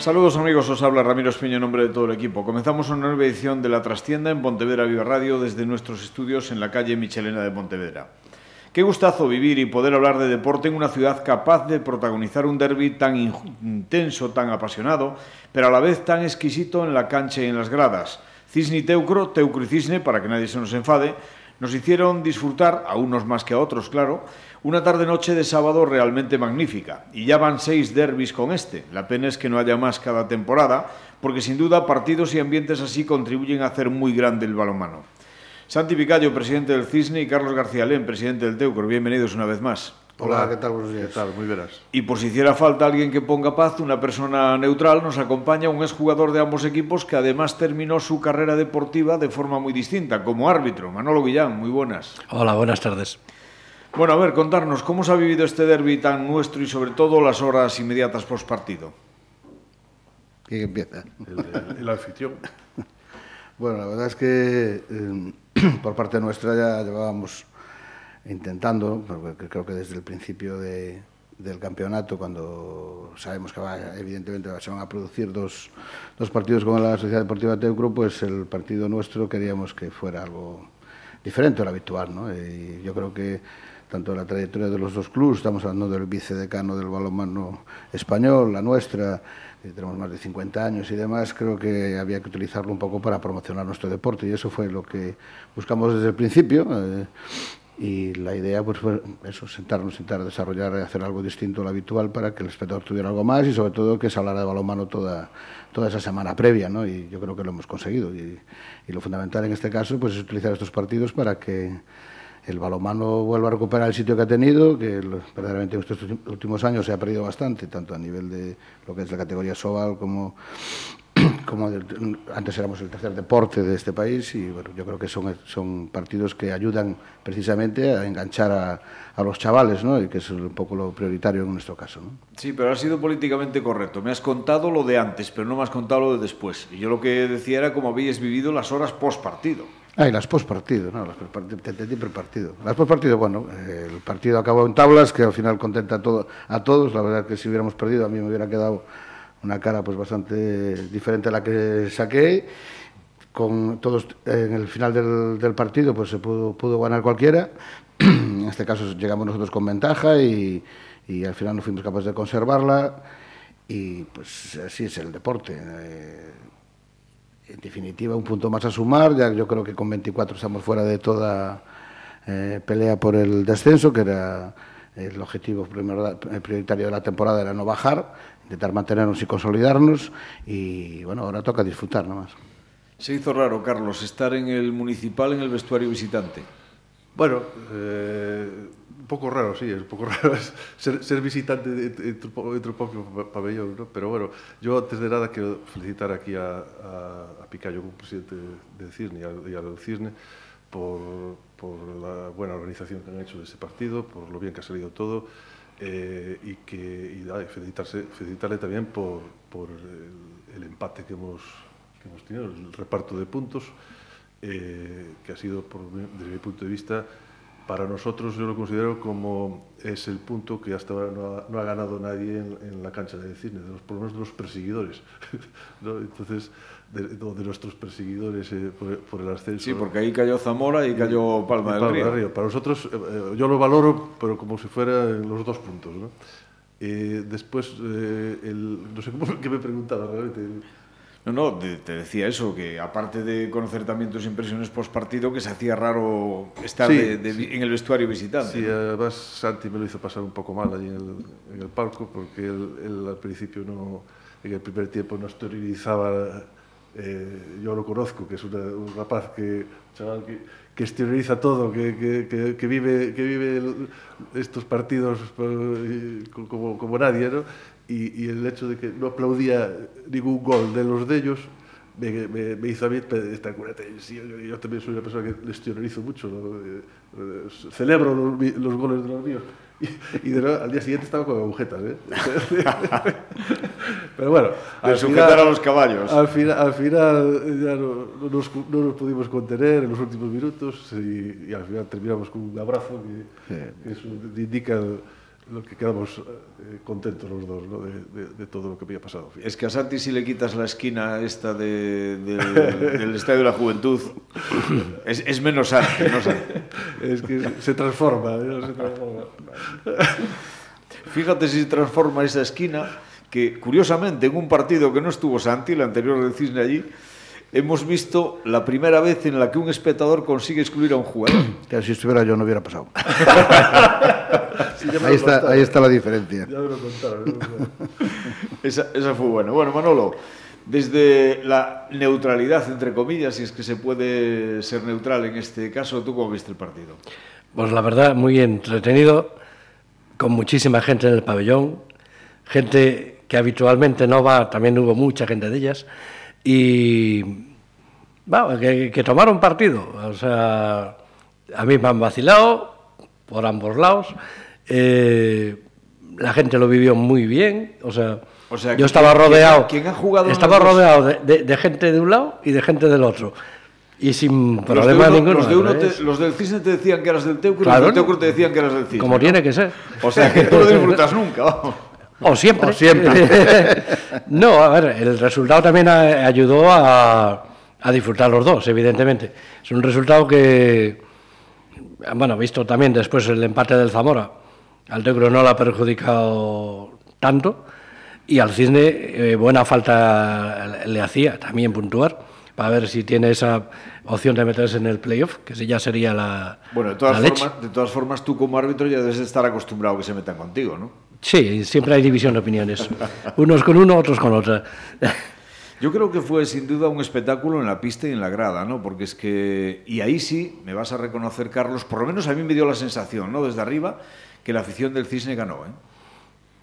Saludos amigos, os habla Ramiro Espiño en nombre de todo el equipo. Comenzamos una nueva edición de La Trastienda en Pontevedra Viva Radio desde nuestros estudios en la calle Michelena de Pontevedra. Qué gustazo vivir y poder hablar de deporte en una ciudad capaz de protagonizar un derby tan intenso, tan apasionado, pero a la vez tan exquisito en la cancha y en las gradas. Cisne y Teucro, Teucro y Cisne, para que nadie se nos enfade, nos hicieron disfrutar, a unos más que a otros, claro, una tarde-noche de sábado realmente magnífica. Y ya van seis derbis con este. La pena es que no haya más cada temporada, porque sin duda partidos y ambientes así contribuyen a hacer muy grande el balonmano. Santi Picayo, presidente del Cisne, y Carlos García Lén, presidente del Teucro. Bienvenidos una vez más. Hola, ¿qué tal? Buenos días. ¿Qué tal? Muy veras. Y por si hiciera falta alguien que ponga paz, una persona neutral, nos acompaña un exjugador de ambos equipos que además terminó su carrera deportiva de forma muy distinta, como árbitro. Manolo Guillán, muy buenas. Hola, buenas tardes. Bueno, a ver, contarnos, ¿cómo se ha vivido este derby tan nuestro y sobre todo las horas inmediatas post partido? ¿Quién empieza? El, el, el anfitrión. bueno, la verdad es que eh, por parte nuestra ya llevábamos intentando, porque creo que desde el principio de, del campeonato, cuando sabemos que va, evidentemente se van a producir dos, dos partidos con la Sociedad Deportiva Teucro, pues el partido nuestro queríamos que fuera algo diferente a lo habitual. ¿no? Y yo creo que tanto la trayectoria de los dos clubes, estamos hablando del vicedecano del balonmano español, la nuestra, tenemos más de 50 años y demás, creo que había que utilizarlo un poco para promocionar nuestro deporte y eso fue lo que buscamos desde el principio. Eh, y la idea pues fue eso, sentarnos, intentar desarrollar hacer algo distinto a lo habitual para que el espectador tuviera algo más y sobre todo que se hablara de balonmano toda, toda esa semana previa, ¿no? Y yo creo que lo hemos conseguido. Y, y lo fundamental en este caso pues es utilizar estos partidos para que el balonmano vuelva a recuperar el sitio que ha tenido, que verdaderamente en estos últimos años se ha perdido bastante, tanto a nivel de lo que es la categoría Sobal como, como antes éramos el tercer deporte de este país y bueno, yo creo que son, son partidos que ayudan precisamente a enganchar a, los chavales, ¿no? Y que es un poco lo prioritario en nuestro caso. Sí, pero ha sido políticamente correcto. Me has contado lo de antes, pero no me has contado lo de después. Y yo lo que decía era cómo habéis vivido las horas post partido. Ah, y las postpartido, no, las postpartido, te entendí. Las postpartido, bueno, el partido acabó en tablas, que al final contenta a, todo, a todos. La verdad que si hubiéramos perdido, a mí me hubiera quedado una cara pues bastante diferente a la que saqué. Con todos en el final del, partido, pues se pudo, pudo ganar cualquiera. en este caso llegamos nosotros con ventaja y, y al final no fuimos capaces de conservarla. Y pues así es el deporte. Eh, en definitiva, un punto más a sumar. Ya yo creo que con 24 estamos fuera de toda eh, pelea por el descenso, que era el objetivo primero, prioritario de la temporada, era no bajar, intentar mantenernos y consolidarnos. Y bueno, ahora toca disfrutar nomás. Se hizo raro, Carlos, estar en el municipal en el vestuario visitante. Bueno, eh, poco raro, sí, es un poco raro ser, visitante de, de, propio pabellón. Pero bueno, yo antes de nada quiero felicitar aquí a, Picayo como presidente de Cisne y al Cisne por, la buena organización que han hecho de ese partido, por lo bien que ha salido todo eh, y, que, y felicitarle también por, el empate que hemos, que hemos tenido, el reparto de puntos, eh, que ha sido, por, desde mi punto de vista, para nosotros yo lo considero como es el punto que hasta ahora no ha, no ha ganado nadie en, en, la cancha de cine, de los, por lo menos de los perseguidores. ¿no? Entonces, de, de, nuestros perseguidores eh, por, por, el ascenso. Sí, porque ahí cayó Zamora y cayó Palma, del, Palma Río. del Río. Para nosotros, eh, yo lo valoro, pero como si fueran los dos puntos. ¿no? Eh, después, eh, el, no sé cómo que me preguntaba realmente. No, no, te decía eso, que aparte de conocer también tus impresiones post partido, que se hacía raro estar sí, de, de, sí. en el vestuario visitante. Sí, además Santi me lo hizo pasar un poco mal allí en el, en el palco, porque él, él, al principio no, en el primer tiempo no exteriorizaba, eh, yo lo conozco, que es una, un rapaz que, chaval, que, que exterioriza todo, que, que, que, vive, que vive el, estos partidos eh, como, como nadie, ¿no? Y, y, el hecho de que no aplaudía ningún gol de los de ellos me, me, me hizo a mí esta curate. Sí, yo, yo, también soy una persona que exteriorizo mucho, ¿no? eh, celebro los, los, goles de los míos. y, de nuevo, al día siguiente estaba con agujetas, ¿eh? Pero bueno... De sujetar a los caballos. Al final, al final ya no, no, nos, no, nos, pudimos contener en los últimos minutos y, y al final terminamos con un abrazo que, sí. que eso indica lo que quedamos eh, contentos los dos ¿no? de, de, de, todo lo que había pasado. Es que a Santi si le quitas la esquina esta de, del, del Estadio de la Juventud, es, es menos Santi, no Santi. Es que se transforma, ¿no? se transforma. Fíjate si se transforma esa esquina, que curiosamente en un partido que no estuvo Santi, el anterior del Cisne allí, hemos visto la primera vez en la que un espectador consigue excluir a un jugador. Que si estuviera yo no hubiera pasado. sí, ahí, está, ahí está la diferencia. Ya me lo contaron. esa, esa fue buena. Bueno, Manolo, desde la neutralidad, entre comillas, si es que se puede ser neutral en este caso, ¿tú cómo viste el partido? Pues la verdad, muy entretenido, con muchísima gente en el pabellón, gente que habitualmente no va, también hubo mucha gente de ellas, y bueno, que, que tomaron partido. O sea, a mí me han vacilado por ambos lados. Eh, la gente lo vivió muy bien. O sea, O sea, yo estaba rodeado. ¿quién ha jugado Estaba rodeado de, de- de gente de un lado y de gente del otro. Y sin Los de problema uno- ninguno. los, de uno ¿ves? te- los del Cisne te decían que eras del Teucro Claro, y los del ¿no? Teucro te decían que eras del Cisne. Como ¿no? tiene que ser. O sea, que tú lo disfrutas nunca, vamos. O siempre. O siempre. no, a ver, el resultado también a- ayudó a, a disfrutar los dos, evidentemente. Es un resultado que, bueno, visto también después el empate del Zamora, al Teucro no le ha perjudicado tanto y al Cisne eh, buena falta le hacía también puntuar para ver si tiene esa opción de meterse en el playoff, que ya sería la, Bueno, de todas, la formas, de todas formas, tú como árbitro ya debes de estar acostumbrado a que se metan contigo, ¿no? Sí, siempre hay división de opiniones. Unos con uno, otros con otra. Yo creo que fue sin duda un espectáculo en la pista y en la grada, ¿no? Porque es que, y ahí sí, me vas a reconocer, Carlos, por lo menos a mí me dio la sensación, ¿no? Desde arriba, que la afición del Cisne ganó, ¿eh?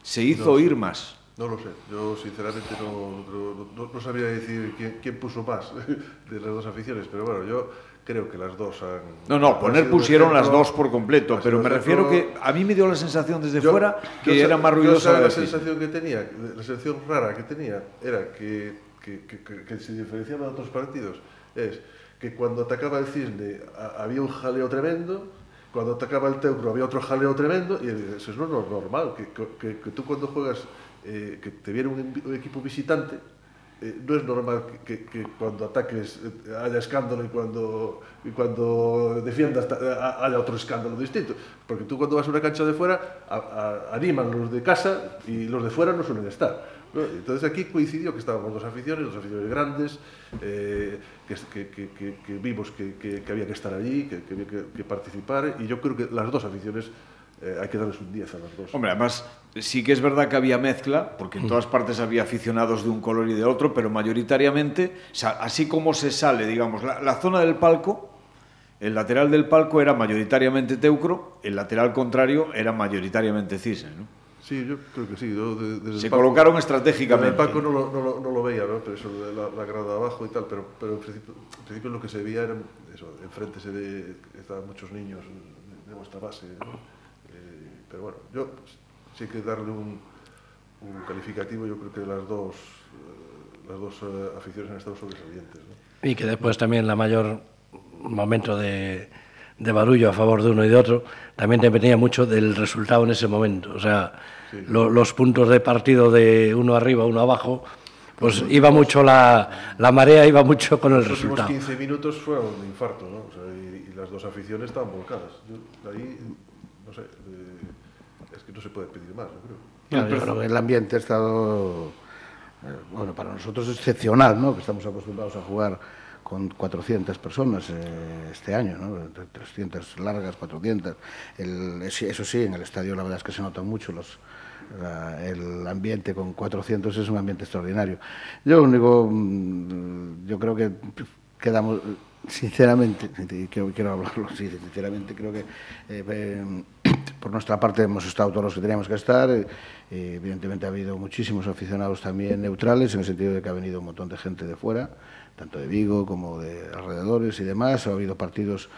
Se hizo No, oír más. No lo sé, yo sinceramente no, no, no- no sabría decir quién, quién puso más de las dos aficiones, pero bueno, yo creo que las dos han... No, no, poner pusieron las dos por completo, pero me refiero que a mí me dio la sensación desde Yo- fuera que yo era más ruidosa la la sensación que tenía, la sensación rara que tenía era que, que, que, que- se diferenciaba de otros partidos, es que cuando atacaba el Cisne había un jaleo tremendo, cuando te acaba el teucro había otro jaleo tremendo y eso es lo normal, que, que, que tú cuando juegas, eh, que te viene un, un equipo visitante, eh, no es normal que, que cuando ataques eh, haya escándalo y cuando, y cuando defiendas eh, haya otro escándalo distinto. Porque tú cuando vas a una cancha de fuera, a, a, animan los de casa y los de fuera no suelen estar. ¿No? Entonces aquí coincidió que estábamos dos aficiones, dos aficiones grandes, eh, que, que- que- que- vimos que, había que estar allí, que, había que, que participar y yo creo que las dos aficiones eh, hay que darles un 10 a las dos. Hombre, además sí que es verdad que había mezcla, porque en todas partes había aficionados de un color y de otro, pero mayoritariamente, o sea, así como se sale, digamos, la, la zona del palco, el lateral del palco era mayoritariamente teucro, el lateral contrario era mayoritariamente cisne, ¿no? Sí, yo creo que sí. yo de- el Se palco- colocaron estratégicamente. el palco no lo, no, lo, no lo veía, ¿no? pero eso de la, la grada abajo y tal, pero, pero en, principio, en principio lo que se veía era eso, enfrente se ve, estaban muchos niños de, de vuestra base. ¿no? Eh, pero bueno, yo sí hay que darle un, un calificativo, yo creo que las dos, eh, las dos eh, aficiones han estado sobresalientes. ¿no? Y que después también la mayor momento de, de barullo a favor de uno y de otro también dependía mucho del resultado en ese momento. O sea, lo- los puntos de partido de uno arriba, uno abajo, pues iba mucho la, la marea, iba mucho con el Los últimos resultado. 15 minutos fueron un infarto, ¿no? O sea, y, y las dos aficiones estaban volcadas. Yo, ahí, no sé, eh, es que no se puede pedir más, yo creo. No, yo creo que el ambiente ha estado, eh, bueno, para nosotros excepcional, ¿no? Que estamos acostumbrados a jugar con 400 personas eh, este año, ¿no? 300 largas, 400. El- es- eso sí, en el estadio la verdad es que se notan mucho los, el ambiente con 400 es un ambiente extraordinario. Yo único, mm, yo creo que quedamos, sinceramente, quiero, hablarlo así, sinceramente creo que eh, eh, por nuestra parte hemos estado todos los que teníamos que estar. eh, evidentemente ha habido muchísimos aficionados también neutrales, en el sentido de que ha venido un montón de gente de fuera, tanto de Vigo como de alrededores y demás. Ha habido partidos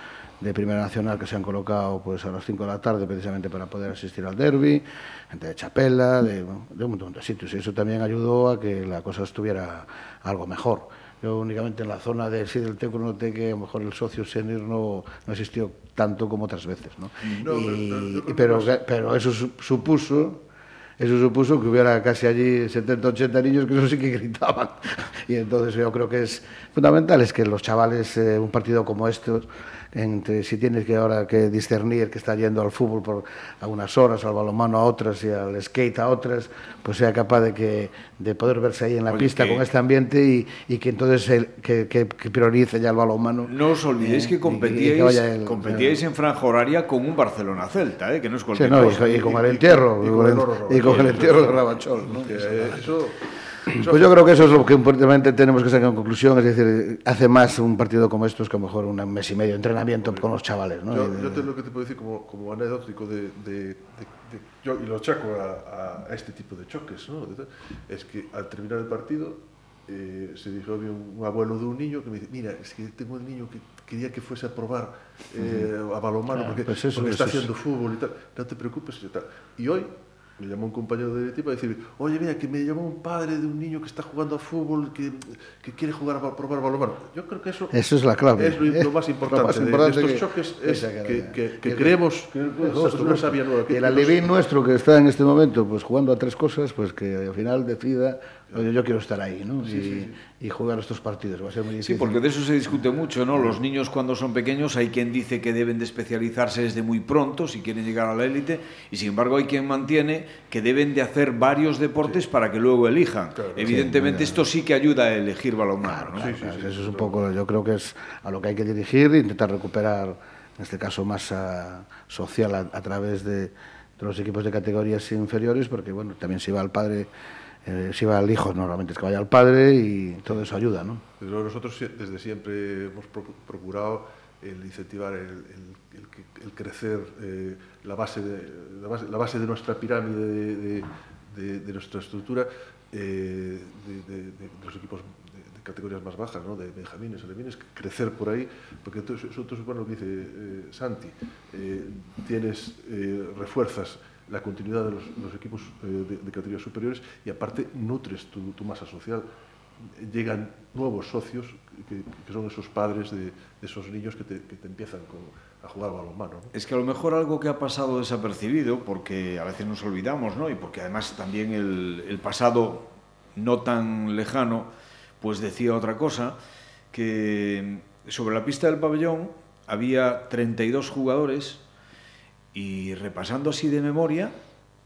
de Primera Nacional que se han colocado pues a las 5 de la tarde precisamente para poder asistir al derby, gente de Chapela, de, de un montón de sitios. Y eso también ayudó a que la cosa estuviera algo mejor. Yo únicamente en la zona de sí del Teco noté que a lo mejor el socio senior no, no existió tanto como otras veces. ¿no? No, y, pero- pero- pero, eso su- supuso eso supuso que hubiera casi allí 70, 80 niños que eso sí que gritaban. Y entonces yo creo que es fundamental es que los chavales, eh, un partido como estos, entre si tienes que ahora que discernir que está yendo al fútbol por a unas horas, al balonmano a otras y al skate a otras, pues sea capaz de que de poder verse ahí en la Oye, pista que- con este ambiente y, y que entonces el- que, que- que priorice ya el balonmano. No os olvidéis Eh, que competíais, el- competíais en franja horaria con un Barcelona-Celta, ¿eh? que no es Sí, cualquier no, y, cosa. y con el entierro, y con el y con entierro de Rabachol. ¿no? Eso Pues yo creo que eso es lo que importante tenemos que sacar en conclusión, es decir, hace más un partido como estos que a lo mejor un mes y medio de entrenamiento con los chavales. ¿no? Yo, yo te, lo que te puedo decir como, como anecdótico de, de, de, yo y lo achaco a, a, este tipo de choques, ¿no? es que al terminar el partido eh, se dijo había un, un, abuelo de un niño que me dice, mira, es que tengo un niño que quería que fuese a probar eh, a balonmano claro, porque, pues eso, porque eso, está eso. haciendo fútbol y tal, no te preocupes y tal. Y hoy me llamó un compañero de tipo a decir, oye, mira, que me llamó un padre de un niño que está jugando a fútbol, que, que quiere jugar a probar balonmano. Yo creo que eso Eso es la clave. es lo, lo más Lo importante, más de- de, importante estos que- choques que es que, que, creemos que una sabia nueva. el alevín nuestro que está en este momento pues jugando a tres cosas, pues que al final decida, oye, yo quiero estar ahí, ¿no? y, y jugar estos partidos. Va a ser muy Sí, difícil. porque de eso se discute mucho, ¿no? Los niños cuando son pequeños hay quien dice que deben de especializarse desde muy pronto si quieren llegar a la élite y sin embargo hay quien mantiene que deben de hacer varios deportes para que luego elijan. Claro, Evidentemente esto sí que ayuda a elegir balonmano, ¿no? Claro, claro, eso es un poco, yo creo que es a lo que hay que dirigir e intentar recuperar, en este caso, masa social a, a través de, de los equipos de categorías inferiores, porque bueno, también si va al padre, eh, si va al hijo, normalmente es que vaya al padre y todo eso ayuda, ¿no? Pero nosotros desde siempre hemos pro- procurado el incentivar el, crecer eh, la, base de, la, base, de nuestra pirámide de, nuestra estructura eh, de, los equipos de, categorías más bajas, ¿no? de benjamines, alevines, crecer por ahí, porque eso eso es bueno lo que dice Santi, tienes, refuerzas la continuidad de los, equipos eh, de, categorías superiores y aparte nutres tu, masa social llegan nuevos socios que, son esos padres de, esos niños que te, empiezan a jugar balonmano. ¿no? Es que a lo mejor algo que ha pasado desapercibido, porque a veces nos olvidamos, ¿no? Y porque además también el, el pasado no tan lejano, pues decía otra cosa, que sobre la pista del pabellón había 32 jugadores y repasando así de memoria,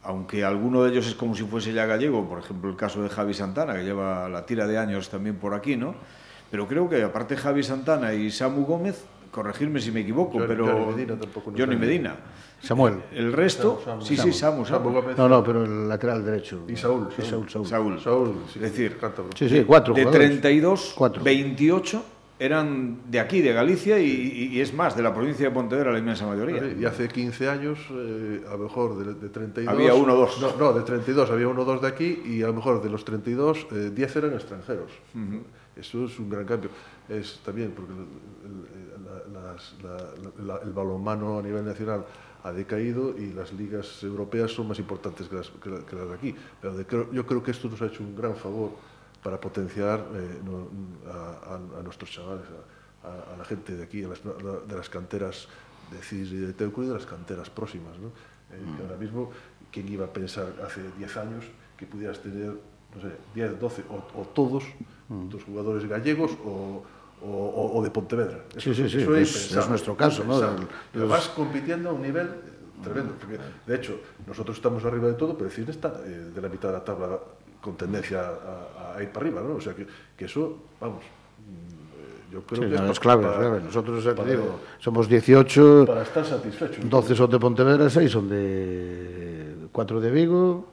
aunque alguno de ellos es como si fuese ya gallego, por ejemplo el caso de Javi Santana, que lleva la tira de años también por aquí, ¿no? Pero creo que aparte Javi Santana y Samu Gómez, corregirme si me equivoco, Johnny- pero Johnny Medina tampoco Johnny. Medina. Samuel. El resto, Samu, Samu, sí, sí, Samu, Samu No, no, pero el lateral derecho. y Saúl. Sí, Saúl, Saúl. Saúl. Saúl, sí, Es decir. Sí, sí, cuatro De jugadores. 32, Cuatro. 28 eran de aquí, de Galicia, y, es más, de la provincia de Pontevedra, la inmensa mayoría. Y hace 15 años, eh, a lo mejor de, de 32... Había uno o dos. No, no, de 32 había uno o dos de aquí y a lo mejor de los 32, eh, 10 eran extranjeros. Eso es un gran cambio. Es también porque el, el- la- las- la- la- el balonmano a nivel nacional ha decaído y las ligas europeas son más importantes que las, que la- que las de aquí. Pero de- yo creo que esto nos ha hecho un gran favor para potenciar eh, no, a, a, a, nuestros chavales, a, a, a la gente de aquí, a las, de las canteras de CIS y de Teuco y de las canteras próximas. ¿no? Eh, mm. que ahora mismo, ¿quién iba a pensar hace 10 años que pudieras tener, no sé, 10, 12 o, o todos mm. tus jugadores gallegos o, o, o de Pontevedra? Eso, sí, sí, sí, eso es, es, nuestro caso. ¿no? Los... Vas compitiendo a un nivel eh, tremendo. Mm. Porque, de hecho, nosotros estamos arriba de todo, pero el CIS está eh, de la mitad de la tabla con tendencia a, a ir para arriba, ¿no? O sea que, que eso, vamos, mm, yo creo Sí, que no, es clave, para, es clave. Nosotros, ya te para- digo, somos 18, para estar satisfechos. 12 son de Pontevedra, 6 son de 4 de Vigo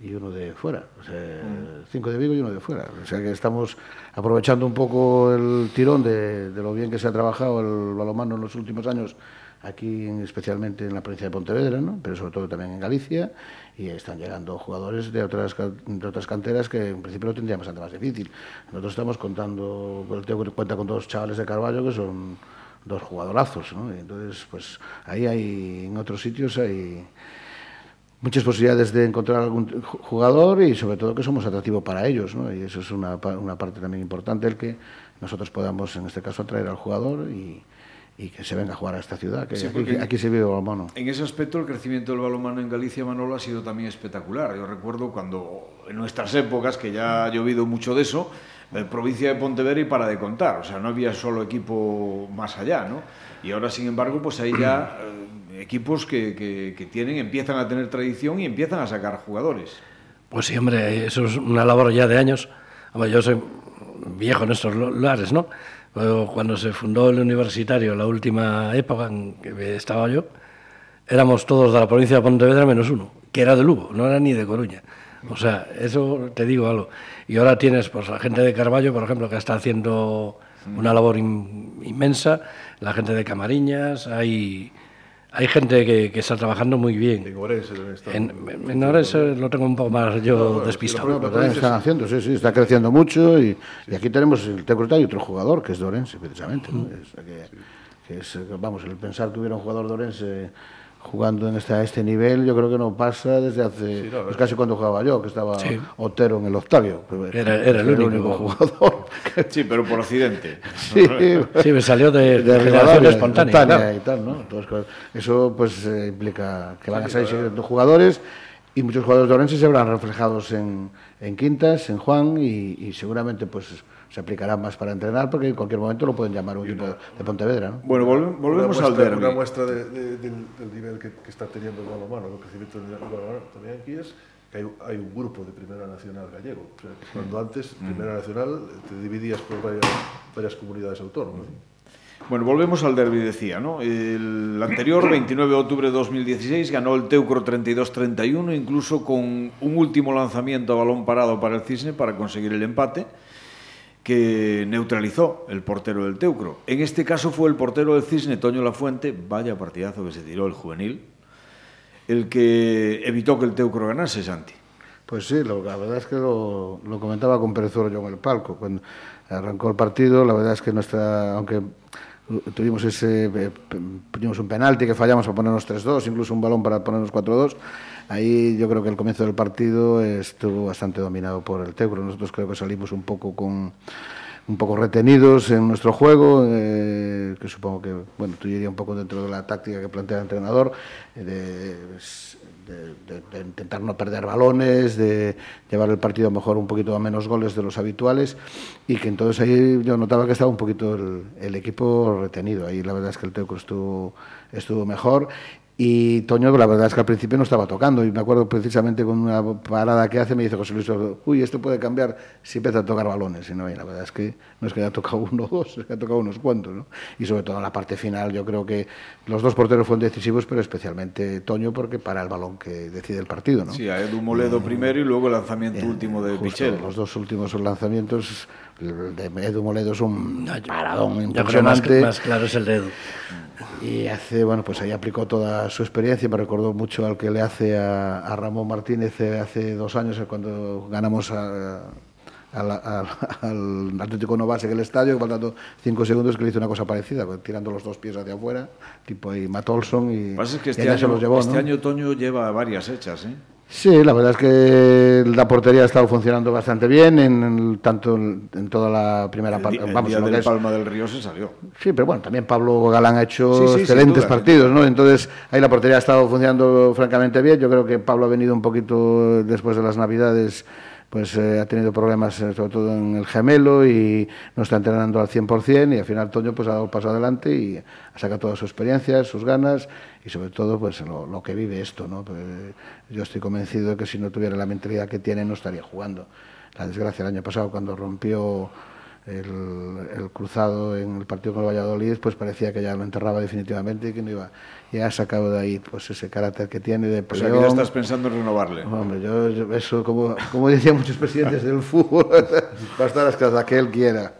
y uno de fuera. O sea, 5 de Vigo y uno de fuera. O sea que estamos aprovechando un poco el tirón de, de lo bien que se ha trabajado el balonmano en los últimos años aquí en- especialmente en la provincia de Pontevedra, ¿no? pero sobre todo también en Galicia, y están llegando jugadores de otras, de otras canteras que en principio lo tendrían bastante más difícil. Nosotros estamos contando, Teo cuenta con dos chavales de Carballo que son dos jugadorazos, ¿no? entonces, pues ahí hay, en otros sitios hay muchas posibilidades de encontrar algún jugador y sobre todo que somos atractivos para ellos, ¿no? Y eso es una, una parte también importante, el que nosotros podamos, en este caso, atraer al jugador y, y que se venga a jugar a esta ciudad, que sí, aquí, aquí, se vive balonmano. En ese aspecto, el crecimiento del balonmano en Galicia, Manolo, ha sido también espectacular. Yo recuerdo cuando, en nuestras épocas, que ya ha llovido mucho de eso, eh, provincia de Pontevedra y para de contar, o sea, no había solo equipo más allá, ¿no? Y ahora, sin embargo, pues hay ya eh, equipos que, que, que, tienen, empiezan a tener tradición y empiezan a sacar jugadores. Pues sí, hombre, eso es una labor ya de años. Hombre, yo soy viejo en estos lugares, ¿no? Cuando se fundó el universitario, la última época en que estaba yo, éramos todos de la provincia de Pontevedra menos uno, que era de Lugo, no era ni de Coruña. O sea, eso te digo algo. Y ahora tienes pues la gente de Carballo, por ejemplo, que está haciendo una labor in, inmensa, la gente de Camariñas, hay hay gente que, que, está trabajando muy bien. En Orense En, en Orense lo tengo un poco más yo no, despistado. Pero también están haciendo, sí, sí, está creciendo mucho y, sí. y aquí tenemos el Tecruta y otro jugador que es de Orense, precisamente. ¿no? Es, que, que es, vamos, el pensar que hubiera un jugador de Orense jugando en este, a este nivel, yo creo que no pasa desde hace, sí, no, pues casi cuando jugaba yo, que estaba sí. Otero en el Octavio. Era, era el, único, único jugador. Sí, pero por accidente. sí, sí, me salió de, de, de generación espontánea. espontánea claro. y tal, ¿no? Entonces, eso pues eh, implica que van a salir siguiendo jugadores y muchos jugadores de Orense se verán reflejados en, en Quintas, en Juan y, y seguramente pues se aplicará más para entrenar porque en cualquier momento lo pueden llamar un equipo de Pontevedra. ¿no? Bueno, volvemos una muestra, al derbi. Una muestra de, de, del, del, nivel que, que, está teniendo el balonmano, el crecimiento del balonmano también aquí es que hay, hay, un grupo de Primera Nacional gallego. O sea, que cuando antes Primera Nacional te dividías por varias, varias comunidades autónomas. Bueno, volvemos al derby, decía, ¿no? El anterior, 29 de octubre de 2016, ganó el Teucro 32-31, incluso con un último lanzamiento a balón parado para el Cisne para conseguir el empate que neutralizó el portero del Teucro. En este caso fue el portero del Cisne, Toño Lafuente, vaya partidazo que se tiró el juvenil, el que evitó que el Teucro ganase, Santi. Pues sí, lo, la verdad es que lo, lo comentaba con Pérez Oro yo en el palco. Cuando arrancó el partido, la verdad es que nuestra, aunque tuvimos ese, tuvimos un penalti que fallamos para ponernos 3-2, incluso un balón para ponernos 4-2, Ahí yo creo que el comienzo del partido estuvo bastante dominado por el Teucro. Nosotros creo que salimos un poco con un poco retenidos en nuestro juego, eh, que supongo que bueno, tú iría un poco dentro de la táctica que plantea el entrenador, eh, de, de, intentar no perder balones, de llevar el partido mejor un poquito a menos goles de los habituales, y que entonces ahí yo notaba que estaba un poquito el, el equipo retenido. Ahí la verdad es que el Teucro estuvo, estuvo mejor y Toño, la verdad es que al principio no estaba tocando. Y me acuerdo precisamente con una parada que hace, me dice José Luis, uy, esto puede cambiar si empieza a tocar balones. Y no, y la verdad es que no es que haya tocado uno o dos, es que ha tocado unos cuantos. ¿no? Y sobre todo en la parte final, yo creo que los dos porteros fueron decisivos, pero especialmente Toño, porque para el balón que decide el partido. ¿no? Sí, a Edu Moledo primero y luego el lanzamiento eh, último de Pichel. Los dos últimos lanzamientos el de Edu Moledo es un paradón impresionante. Yo creo más, más claro es el de Edu. Y hace, bueno, pues ahí aplicó toda su experiencia, me recordó mucho al que le hace a, a Ramón Martínez hace dos años, cuando ganamos a, al, al, al, Atlético Novas en el estadio, faltando cinco segundos, que le hizo una cosa parecida, tirando los dos pies hacia afuera, tipo ahí Matt Olson, y, Lo que pasa es que este, y año, se los llevó, este ¿no? año Toño lleva varias hechas, ¿eh? Sí, la verdad es que la portería ha estado funcionando bastante bien, en, en tanto en, en, toda la primera parte. Vamos, el día del es... Palma del Río se salió. Sí, pero bueno, también Pablo Galán ha hecho sí, sí, excelentes duda, partidos, ¿no? Entonces ahí la portería ha estado funcionando francamente bien. Yo creo que Pablo ha venido un poquito después de las Navidades pues eh, ha tenido problemas eh, sobre todo en el gemelo y no está entrenando al 100% y al final Toño pues ha dado el paso adelante y ha sacado toda su experiencia, sus ganas y sobre todo pues lo, lo que vive esto, ¿no? Pues, yo estoy convencido de que si no tuviera la mentalidad que tiene no estaría jugando. La desgracia el año pasado cuando rompió el, el, cruzado en el partido con el Valladolid, pues parecía que ya lo enterraba definitivamente y que no iba. Ya ha sacado de ahí pues ese carácter que tiene de peleón. O sea, que ya estás pensando en renovarle. Hombre, yo, yo eso, como, como decían muchos presidentes del fútbol, va a estar hasta que él quiera.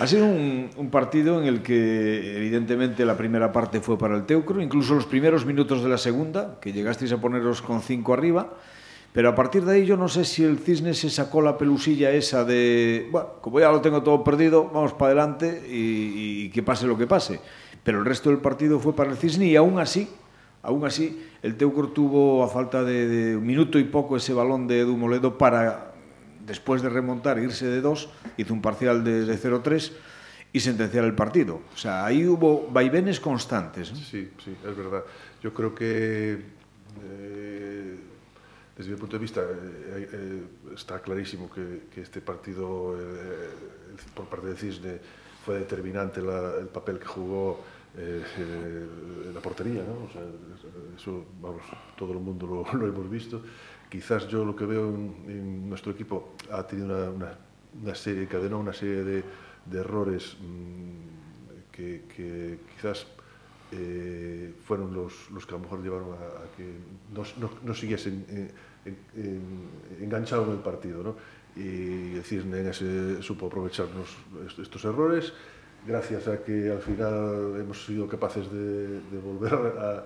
Ha sido un, un, partido en el que evidentemente la primera parte fue para el Teucro, incluso los primeros minutos de la segunda, que llegasteis a poneros con cinco arriba, Pero a partir de aí yo non sei se si el cisne se sacou la pelusilla esa de, bueno, como ya lo tengo todo perdido, vamos para adelante y, y que pase lo que pase. Pero el resto del partido fue para el cisne y aún así, aún así, el Teucro tuvo a falta de, de un minuto y poco ese balón de Edu Moledo para, después de remontar, irse de dos, hizo un parcial de, de 0-3 y sentenciar el partido. O sea, ahí hubo vaivenes constantes. ¿eh? Sí, sí, es verdad. Yo creo que... Eh desde o punto de vista eh, eh, está clarísimo que, que este partido eh, eh por parte de Cisne fue determinante la, el papel que jugó eh, eh, la portería, ¿no? o sea, eso vamos, todo el mundo lo, lo hemos visto. Quizás yo lo que veo en, en nuestro equipo ha tenido una, una, una serie, cadenó una serie de, de errores mmm, que, que quizás eh, fueron los, los que a lo mejor llevaron a, a que nos, no, no siguiesen eh, en, enganchado en el partido. ¿no? Y el Cisne ese, supo aprovecharnos estos errores, gracias a que al final hemos sido capaces de, de volver a,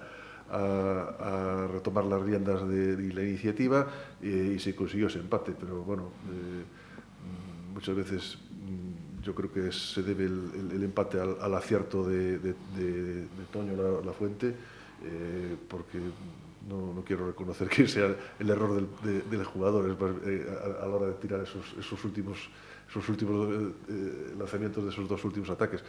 a, a, retomar las riendas de, de la iniciativa y, y se consiguió ese empate. Pero bueno, eh, muchas veces yo creo que se debe el, empate al, acierto de, Toño la, Fuente, eh, porque no, quiero reconocer que sea el error del, de, del jugador eh, a, la hora de tirar esos, últimos, eh, lanzamientos de esos dos últimos ataques.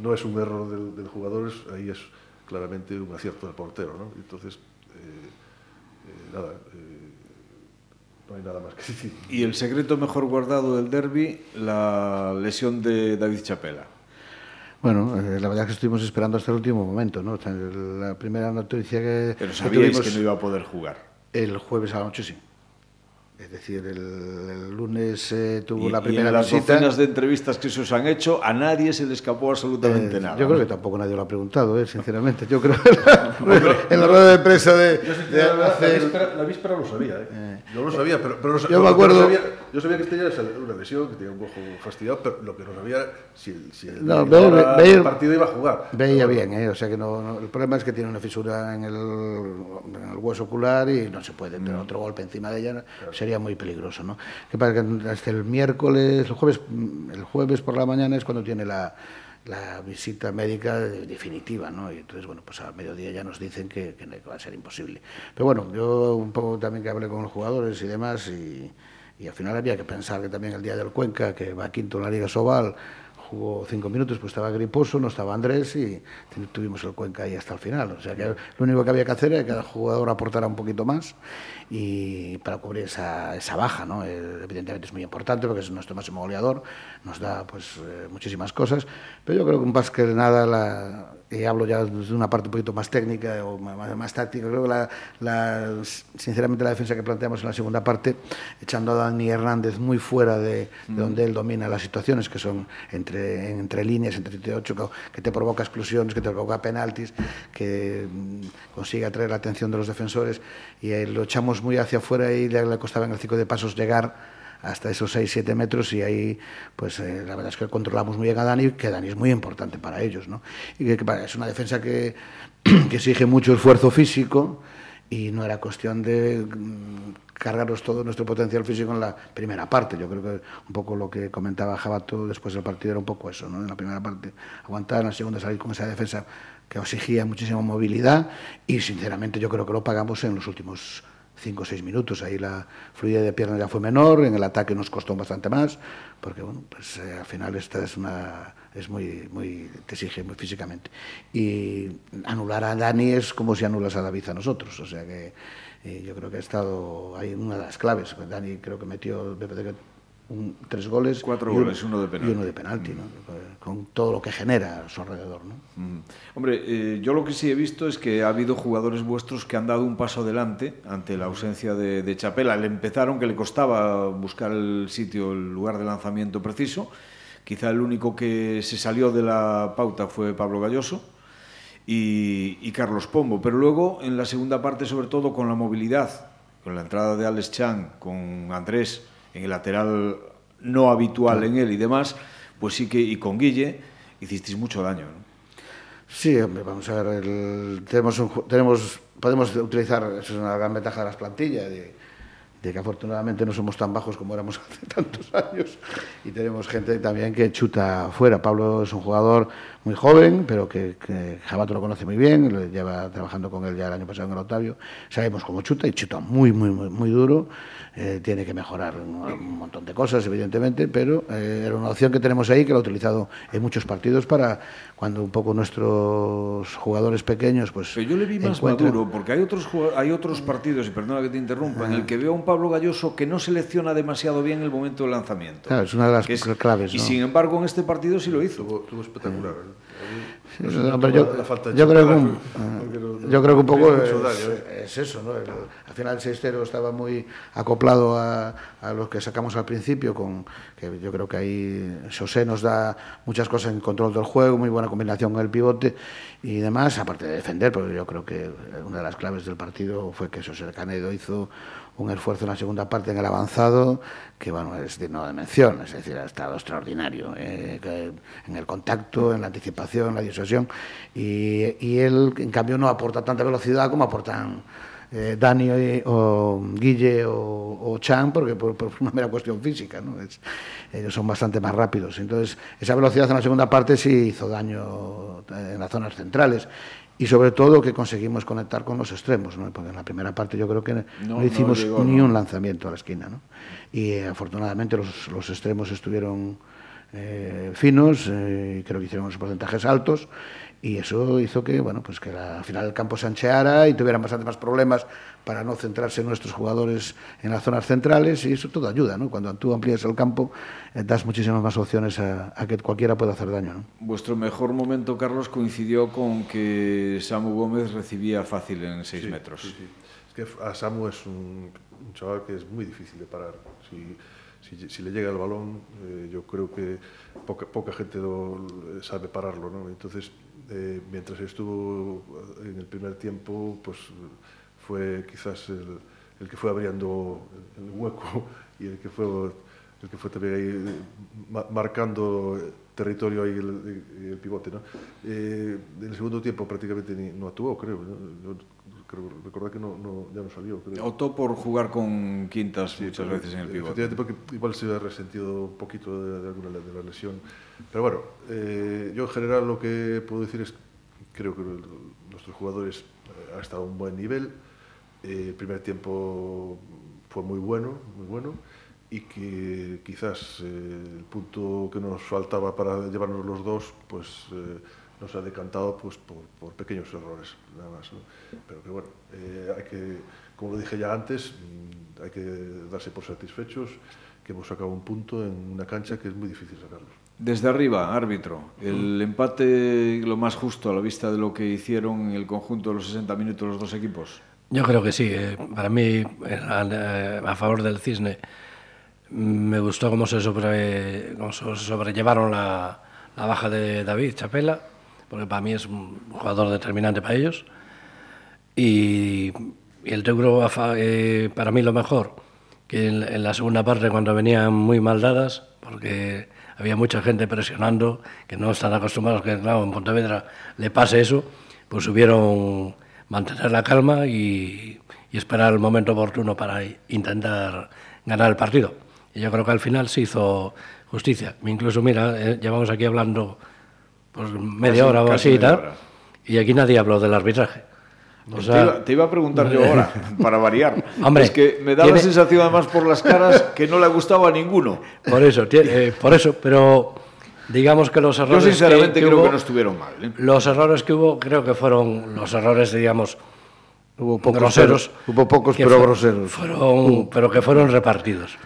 No es un error del, del, jugador, ahí es claramente un acierto del portero. ¿no? Entonces, nada no hay nada más que decir. Y el secreto mejor guardado del derby, la lesión de David Chapela. Bueno, eh, la verdad es que estuvimos esperando hasta el último momento, ¿no? La primera noticia que. Pero sabíais que, que no iba a poder jugar. El jueves a la noche sí. Es decir, el, el lunes eh, tuvo y, la primera y en las visita. docenas de entrevistas que se os han hecho, a nadie se le escapó absolutamente eh, nada. Yo creo que tampoco nadie lo ha preguntado, eh, sinceramente. Yo creo que la, en la rueda de prensa de. Yo, de la, la, víspera, la, víspera, lo sabía, ¿eh? eh yo lo sabía, pero, pero no, yo me acuerdo. Sabía, yo sabía que tenía una lesión, que tenía un ojo fastidiado, pero lo que no sabía si el, si el, no, ve, ve, el partido iba a jugar. Veía bien, ¿eh? o sea que no, no, el problema es que tiene una fisura en el, en el hueso ocular y no se puede, pero mm. otro golpe encima de ella claro. sería muy peligroso. ¿no? Que pasa que hasta el miércoles, el jueves, el jueves por la mañana es cuando tiene la, la visita médica definitiva, ¿no? Y entonces, bueno, pues al mediodía ya nos dicen que, que, va a ser imposible. Pero bueno, yo un poco también que hablé con los jugadores y demás, y, y al final había que pensar que también el día del Cuenca, que va quinto en la Liga Sobal, jugó cinco minutos, pues estaba Griposo, no estaba Andrés y tuvimos el Cuenca ahí hasta el final. O sea que lo único que había que hacer era que cada jugador aportara un poquito más y para cubrir esa, esa baja, ¿no? Eh, evidentemente es muy importante porque es nuestro máximo goleador, nos da pues eh, muchísimas cosas, pero yo creo que más que nada la, y hablo ya de una parte un poquito más técnica o más, más táctica, creo que la, la, sinceramente la defensa que planteamos en la segunda parte, echando a Dani Hernández muy fuera de, de donde él domina las situaciones, que son entre, entre líneas, entre 38, que te provoca exclusiones, que te provoca penaltis, que mm, consigue atraer la atención de los defensores, y lo echamos muy hacia afuera y le, costaba en el ciclo de pasos llegar hasta esos 6-7 metros y ahí pues eh, la verdad es que controlamos muy bien a Dani, que Dani es muy importante para ellos, ¿no? Y que, que es una defensa que, que exige mucho esfuerzo físico y no era cuestión de mm, cargarnos todo nuestro potencial físico en la primera parte. Yo creo que un poco lo que comentaba Jabato después del partido era un poco eso, ¿no? En la primera parte aguantar, en la segunda salir con esa defensa que exigía muchísima movilidad y sinceramente yo creo que lo pagamos en los últimos 5 o 6 minutos. Ahí la fluidez de piernas ya fue menor, en el ataque nos costó bastante más, porque bueno, pues eh, al final esta es una es muy muy te exige muy físicamente. Y anular a Dani es como si anulas a David a nosotros, o sea que eh, yo creo que ha estado ahí una de las claves. Dani creo que metió un, tres goles. Cuatro y goles, uno de penalti. Y uno de penalti, mm. ¿no? con todo lo que genera a su alrededor. ¿no? Mm. Hombre, eh, yo lo que sí he visto es que ha habido jugadores vuestros que han dado un paso adelante ante la ausencia de, de Chapela. Le empezaron que le costaba buscar el sitio, el lugar de lanzamiento preciso. Quizá el único que se salió de la pauta fue Pablo Galloso. Y, y Carlos Pombo, pero luego en la segunda parte, sobre todo con la movilidad, con la entrada de Alex Chan, con Andrés, en el lateral no habitual en él y demás, pues sí que, y con Guille, hicisteis mucho daño. Sí, hombre, vamos a ver, el, tenemos, un, tenemos, podemos utilizar, eso es una gran ventaja de las plantillas, de, de que afortunadamente no somos tan bajos como éramos hace tantos años y tenemos gente también que chuta fuera. Pablo es un jugador muy joven, pero que, que Jabato lo conoce muy bien, lo lleva trabajando con él ya el año pasado en el Octavio. Sabemos cómo chuta y chuta muy, muy, muy, muy duro. Eh, tiene que mejorar un, un, montón de cosas, evidentemente, pero eh, era una opción que tenemos ahí que lo ha utilizado en muchos partidos para cuando un poco nuestros jugadores pequeños pues pero yo le vi más encuentran... maduro porque hay otros hay otros partidos y perdona que te interrumpa ah. en el que veo a un Pablo Galloso que no selecciona demasiado bien el momento del lanzamiento claro, es una de las es, claves ¿no? y sin embargo en este partido sí lo hizo tuvo, tuvo espectacular ¿eh? No, yo, yo, creo que un, yo creo que un poco es, ¿eh? es, eso, ¿no? El, al final el 6-0 estaba muy acoplado a, a lo que sacamos al principio, con que yo creo que ahí José nos da muchas cosas en control del juego, muy buena combinación con el pivote y demás, aparte de defender, porque yo creo que una de las claves del partido fue que José Canedo hizo un esfuerzo en la segunda parte en el avanzado que bueno es digno de mención, es decir, ha estado extraordinario eh, en el contacto, en la anticipación, en la disuasión y, él en cambio no aporta tanta velocidad como aportan eh, Dani o Guille o, Chan, porque por, una mera cuestión física, ¿no? Ellos son bastante más rápidos. Entonces, esa velocidad en la segunda parte sí hizo daño en las zonas centrales. Y sobre todo que conseguimos conectar con los extremos, ¿no? porque en la primera parte yo creo que no, no hicimos no llegó, ni un lanzamiento a la esquina. ¿no? Y eh, afortunadamente los, los extremos estuvieron eh, finos, eh, creo que hicieron unos porcentajes altos y eso hizo que bueno pues que la, al final el campo se ancheara y tuvieran bastante más problemas para no centrarse nuestros jugadores en las zonas centrales y eso todo ayuda ¿no? cuando tú amplías el campo eh, das muchísimas más opciones a, a, que cualquiera pueda hacer daño ¿no? vuestro mejor momento Carlos coincidió con que Samu Gómez recibía fácil en 6 sí, metros sí, sí. es que a Samu es un, un chaval que es muy difícil de parar si si, si le llega el balón, eh, yo creo que poca, poca gente lo, sabe pararlo. ¿no? Entonces, eh, mientras estuvo eh, en el primer tiempo, pues fue quizás el, el que fue abriendo el hueco y el que fue el que fue también ahí eh, marcando territorio ahí el, el pivote. ¿no? Eh, en el segundo tiempo prácticamente ni, no actuó, creo. ¿no? creo, recordar que no, no, ya no salió. Creo. Optó por jugar con quintas sí, muchas veces en el pivote. Efectivamente, porque igual se ha resentido un poquito de, de alguna de la lesión. Pero bueno, eh, yo en general lo que puedo decir es, creo que nuestros jugadores eh, han estado a un buen nivel. Eh, el primer tiempo fue muy bueno, muy bueno. y que quizás eh, el punto que nos faltaba para llevarnos los dos, pues eh, nos ha decantado pues, por, por, pequeños errores, nada más. ¿no? Pero que bueno, eh, hay que, como lo dije ya antes, mmm, hay que darse por satisfechos que hemos sacado un punto en una cancha que es muy difícil sacarlo. Desde arriba, árbitro, el empate lo más justo a la vista de lo que hicieron en el conjunto de los 60 minutos los dos equipos. Yo creo que sí. Eh, para mí, a, a favor del Cisne, me gustó cómo se, sobre, cómo se sobrellevaron la, la baja de David Chapela porque para mí es un jugador determinante para ellos. Y, y el Teuro, eh, para mí lo mejor, que en, en, la segunda parte cuando venían muy mal dadas, porque había mucha gente presionando, que no están acostumbrados que claro, en Pontevedra le pase eso, pues subieron mantener la calma y, y esperar el momento oportuno para intentar ganar el partido. Y yo creo que al final se hizo justicia. Incluso, mira, eh, llevamos aquí hablando pues media casi, hora o así y tal. Y aquí nadie habló del arbitraje. O sea, te, iba, te, iba, a preguntar yo ahora, para variar. Hombre, es que me da tiene... la sensación, además, por las caras, que no le ha gustado a ninguno. Por eso, tiene, eh, por eso, pero digamos que los errores. Yo, sinceramente, que, que creo hubo, que no estuvieron mal. ¿eh? Los errores que hubo, creo que fueron los errores, digamos, hubo pocos, groseros. Pero, hubo pocos, pero groseros. Fueron, uh. Pero que fueron repartidos.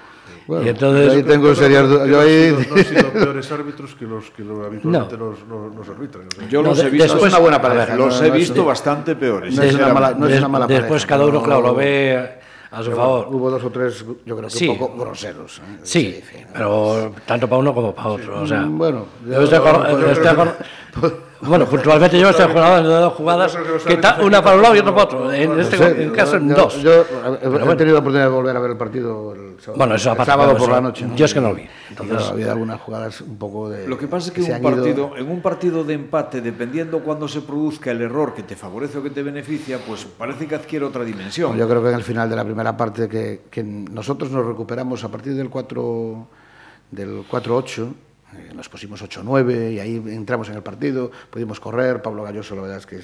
Bueno, y entonces, ahí tengo serias dudas. Yo ahí... No han sido peores árbitros que los que los habitualmente no. nos, nos, nos, arbitran. O sea, Yo los no, he visto. Después, es una buena pareja. Los he visto bastante peores. No es una mala, no es una mala pareja. Después cada uno, claro, lo ve a su favor. Hubo dos o tres, yo creo que sí. un poco groseros. ¿eh? Sí, pero tanto para uno como para otro. Sí. O sea, bueno, yo, yo, yo, Bueno, puntualmente yo estoy jugando de dos jugadas, que está una para un lado y otra para otro. En este Sí, caso, en yo- dos. Yo he, he tenido la oportunidad de volver a ver el partido el sábado, Bueno, eso el aparte, sábado pero por eso- la noche. yo es que no lo vi. Y claro, ha habido algunas jugadas un poco de. Lo que pasa es que en un, ido- partido, en un partido de empate, dependiendo cuando se produzca el error que te favorece o que te beneficia, pues parece que adquiere otra dimensión. Yo creo que en el final de la primera parte que, que nosotros nos recuperamos a partir del 4 del 4-8, eh, nos pusimos 8-9 y ahí entramos en el partido, pudimos correr, Pablo Galloso la verdad es que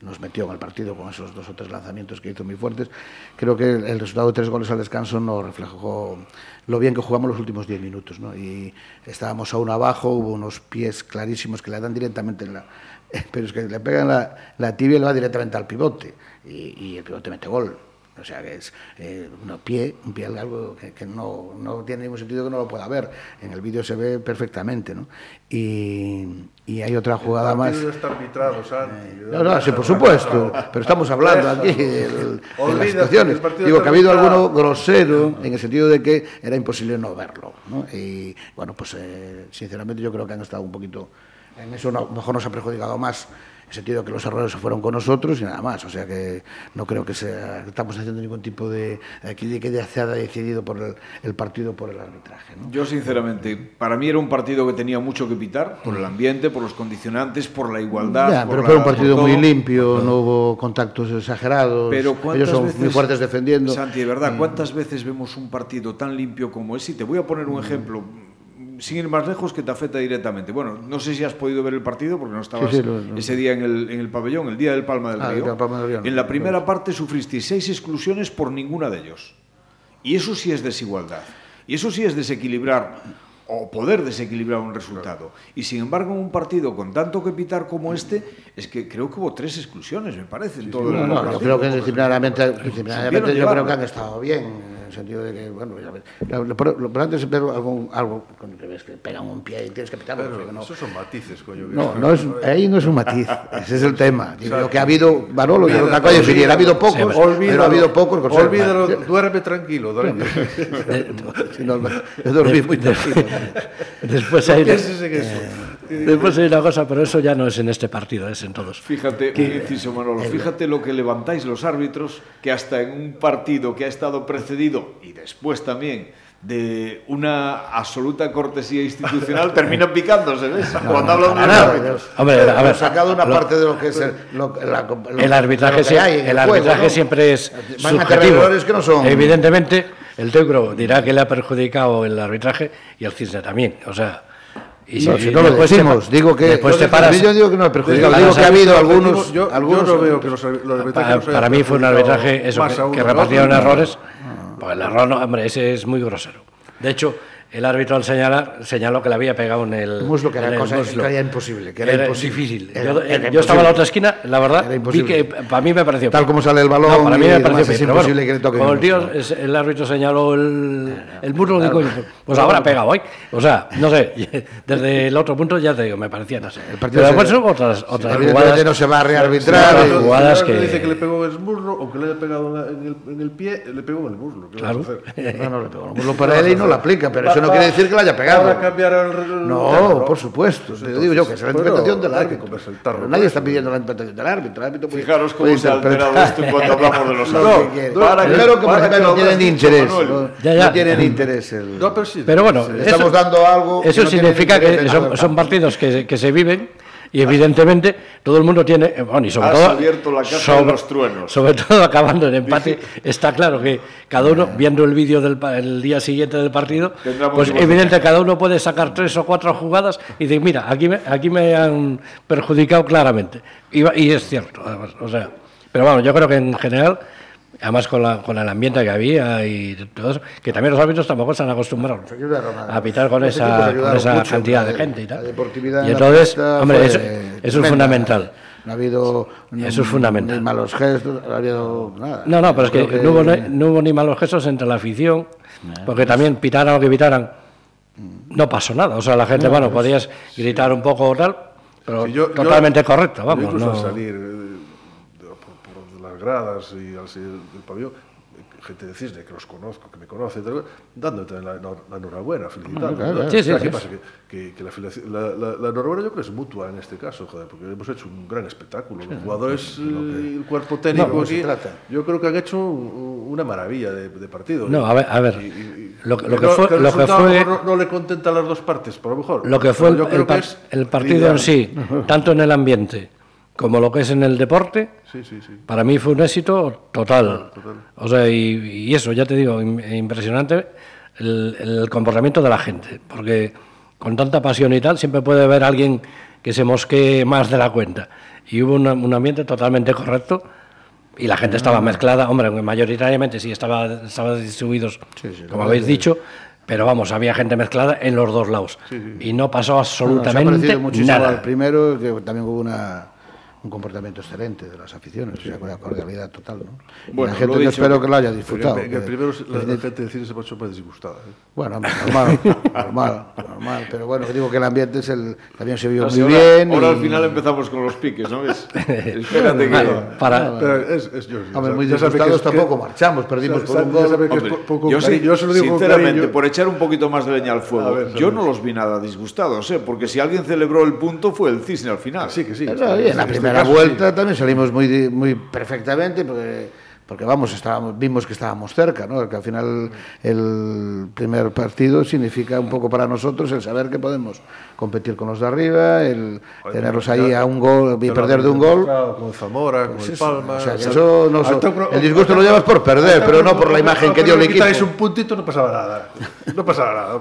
nos metió en el partido con esos dos o tres lanzamientos que hizo muy fuertes. Creo que el resultado de tres goles al descanso nos reflejó lo bien que jugamos los últimos 10 minutos. ¿no? Y estábamos aún abajo, hubo unos pies clarísimos que le dan directamente en la... Pero es que le pegan la, tibia y le va directamente al pivote. Y el pivote mete gol. O sea que es eh, un pie, un pie algo que, que no, no tiene ningún sentido que no lo pueda ver. En el vídeo se ve perfectamente, ¿no? Y, y hay otra jugada más. partido está arbitrado, Santi. No, no, sí, por supuesto, pero estamos hablando aquí de, de las situaciones. el Digo que ha habido alguno grosero en el sentido de que era imposible no verlo. ¿no? Y bueno, pues eh, sinceramente yo creo que han estado un poquito. En eso no- mejor nos ha perjudicado más, el sentido de que los errores se fueron con nosotros y nada más. O sea que no creo que sea, estamos haciendo ningún tipo de. De que se haya decidido por el, el partido por el arbitraje. ¿no? Yo, sinceramente, para mí era un partido que tenía mucho que pitar, por el ambiente, por los condicionantes, por la igualdad. Ya, por pero la- fue un partido muy limpio, no hubo contactos exagerados. Pero Ellos ¿cuántas son veces, muy fuertes defendiendo. Santi, de verdad, ¿cuántas veces vemos un partido tan limpio como ese? Y te voy a poner un ejemplo, sin ir más lejos, que te afecta directamente. Bueno, no sé si has podido ver el partido porque no estabas Sí, sí, lo- lo- ese día en el, en el pabellón, el día del Palma del Ah, Río. día del Palma del Río, no, en la no, primera parte sufristeis seis exclusiones por ninguna de ellos. Y eso sí es desigualdad. Y eso sí es desequilibrar o poder desequilibrar un resultado. Y sin embargo, en un partido con tanto que pitar como este, es que creo que hubo tres exclusiones, me parece, en todo el No, no, yo creo que disciplinariamente, disciplinariamente yo llevar, creo que ¿no? han estado bien, en el sentido de que, bueno, ya ves, lo, lo, lo importante es ver algo, te ves que pegan un pie y tienes que pitarlo. Pero no, esos son matices, coño. que no, no es, ahí no es un matiz, ese es el tema. Digo, lo que ha habido, Manolo, yo otra cosa, si ha habido pocos, pero ha habido pocos. que Olvídalo, duerme tranquilo, duerme. Si no, yo dormí muy tranquilo. Después hay. Después hay una cosa, pero eso ya no es en este partido, es en todos. Fíjate, un inciso, Manolo, fíjate lo que levantáis los árbitros, que hasta en un partido que ha estado precedido y después también de una absoluta cortesía institucional, terminan picándose, ¿ves? Cuando hablan de árbitros. Hombre, a ver, sacado una parte de lo que es el, lo, la- lo- el arbitraje, lo que hay en el juego, arbitraje ¿no? siempre es Van a subjetivo. errores que no son. Evidentemente, el Teucro dirá que le ha perjudicado el arbitraje y el Cisne también. O sea, y No, si- no lo después te decimos, pa- digo que después te paras. yo digo que no he perjudicado, digo para que ha habido algunos, yo, algunos yo no veo que los, los arbitrajes Para, para mí fue un arbitraje eso, que, que repartieron errores. Pues el error, no, hombre, ese es muy grosero. De hecho, el árbitro al señalar señaló que le había pegado en el, muslo, que era en el cosa muslo. que era imposible, que era imposible. difícil. Era- yo, era yo estaba en la otra esquina, la verdad, Era vi que para mí me pareció Tal como sale el balón No, para mí me demás, pareció es bien, pero imposible bueno, que le toque como el, el tío, el árbitro señaló el, el muslo, digo, pues habrá pegado hoy. O sea, no sé, desde el otro punto ya te digo, me parecía no sé. partido Pero después hubo otras, otras Evidentemente jugadas. no se va a rearbitrar. Claro, y- jugadas Si que- dice que le pegó en el muslo o que le haya pegado en, la- en el, en el pie, le pegó en el muslo. ¿qué Claro. No, no, le pegó el muslo para él y no lo aplica, pero eso no quiere decir que lo haya pegado. Ahora cambiar el, el- No, claro, por supuesto. Pues Te digo yo que es la entonces, interpretación del que árbitro. nadie pues. está pidiendo la interpretación del árbitro. El árbitro puede- Fijaros cómo puede se ha alterado esto en cuanto hablamos de los lo que árbitros. quiere. Para que- Primero que para que no tienen interés. No, Ya, ya. no tienen interés. El... No, pero sí. Pero bueno, Le eso- estamos dando algo. que Eso no tiene significa que son, son partidos que, que se viven y evidentemente todo el mundo tiene, eh, bueno, y sobre Has todo, abierto la casa de los truenos. sobre todo acabando en empate, está claro que cada uno, viendo el vídeo del el día siguiente del partido, pues evidente cada uno puede sacar tres o cuatro jugadas y decir, mira, aquí me, aquí me han perjudicado claramente. Y es cierto, además, o sea, pero bueno, yo creo que en general además con, la, con el ambiente que había y todo eso, que también los árbitros tampoco están acostumbrados ayudaron a- pitar con esa, con esa mucho, cantidad de gente y tal. deportividad Y entonces, hombre, eso, eso es fundamental. No ha habido Eso es fundamental. ni malos gestos, no ha habido nada. No, no, pero es que, no, hubo, no hubo ni malos gestos entre la afición, porque también pitaran lo que pitaran, no pasó nada. O sea, la gente, bueno, podías gritar un poco o tal, pero Sí, yo- yo- totalmente correcto, yo vamos. incluso no- al salir eh, de- por, por las gradas y al del pabellón, gente de Cisne que los conozco, que me conoce, dándote la, la, la enhorabuena, felicitando. claro, ¿no? claro. Sí, sí, ¿Qué sí. pasa? Que, que, la, la, enhorabuena yo creo que es mutua en este caso, joder, porque hemos hecho un gran espectáculo. Los jugadores, eh, el cuerpo técnico No, aquí, yo creo que han hecho un- una maravilla de, de partido. No, a ver, a ver. Y- y- y- Lo, lo que que fue, que lo que fue, no, no le contenta a las dos partes, por lo mejor. lo que fue el, el par- el partido en sí, tanto en el ambiente como lo que es en el deporte, Sí, sí, sí. para mí fue un éxito total. total. O sea, y, y eso, ya te digo, im- impresionante el, el comportamiento de la gente, porque con tanta pasión y tal, siempre puede haber alguien que se mosquee más de la cuenta. Y hubo una- un ambiente totalmente correcto y la gente estaba mezclada, hombre, mayoritariamente sí estaba, estaba distribuidos, como habéis dicho, pero vamos, había gente mezclada en los dos lados. Y no pasó No, se ha absolutamente muchísimo nada. al primero, que también hubo una, un comportamiento excelente de las aficiones, o sea, con la cordialidad total, ¿no? Y Bueno, la gente lo yo dicho, espero que lo haya disfrutado. el que- primero la, la gente de cine se pasó más disgustada. ¿eh? Bueno, normal, normal, normal, pero bueno, digo que el ambiente es el, también se vio Así muy ahora, bien. ahora y- al final empezamos con los piques, ¿no ves? Espérate que... Vale, para, Pero es, es yo, Hombre, muy que disgustados es que- tampoco marchamos, perdimos por un gol. que es yo, sí, cari- yo se lo digo sinceramente, por echar un poquito más de leña al fuego, yo no los vi nada disgustados, ¿eh? porque si alguien celebró el punto fue el Cisne al final. Sí, que sí. En la primera caso, vuelta también salimos muy, di- muy perfectamente porque, porque vamos, estábamos, vimos que estábamos cerca, ¿no? que al final el primer partido significa un poco para nosotros el saber que podemos competir con los de arriba, el tenerlos ahí a un gol y perder de un gol. Con el Zamora, con el Palma. o sea, que o sea, eso no el disgusto lo llevas por perder, pero no por la imagen que dio el equipo. un puntito no pasaba nada. No pasaba nada.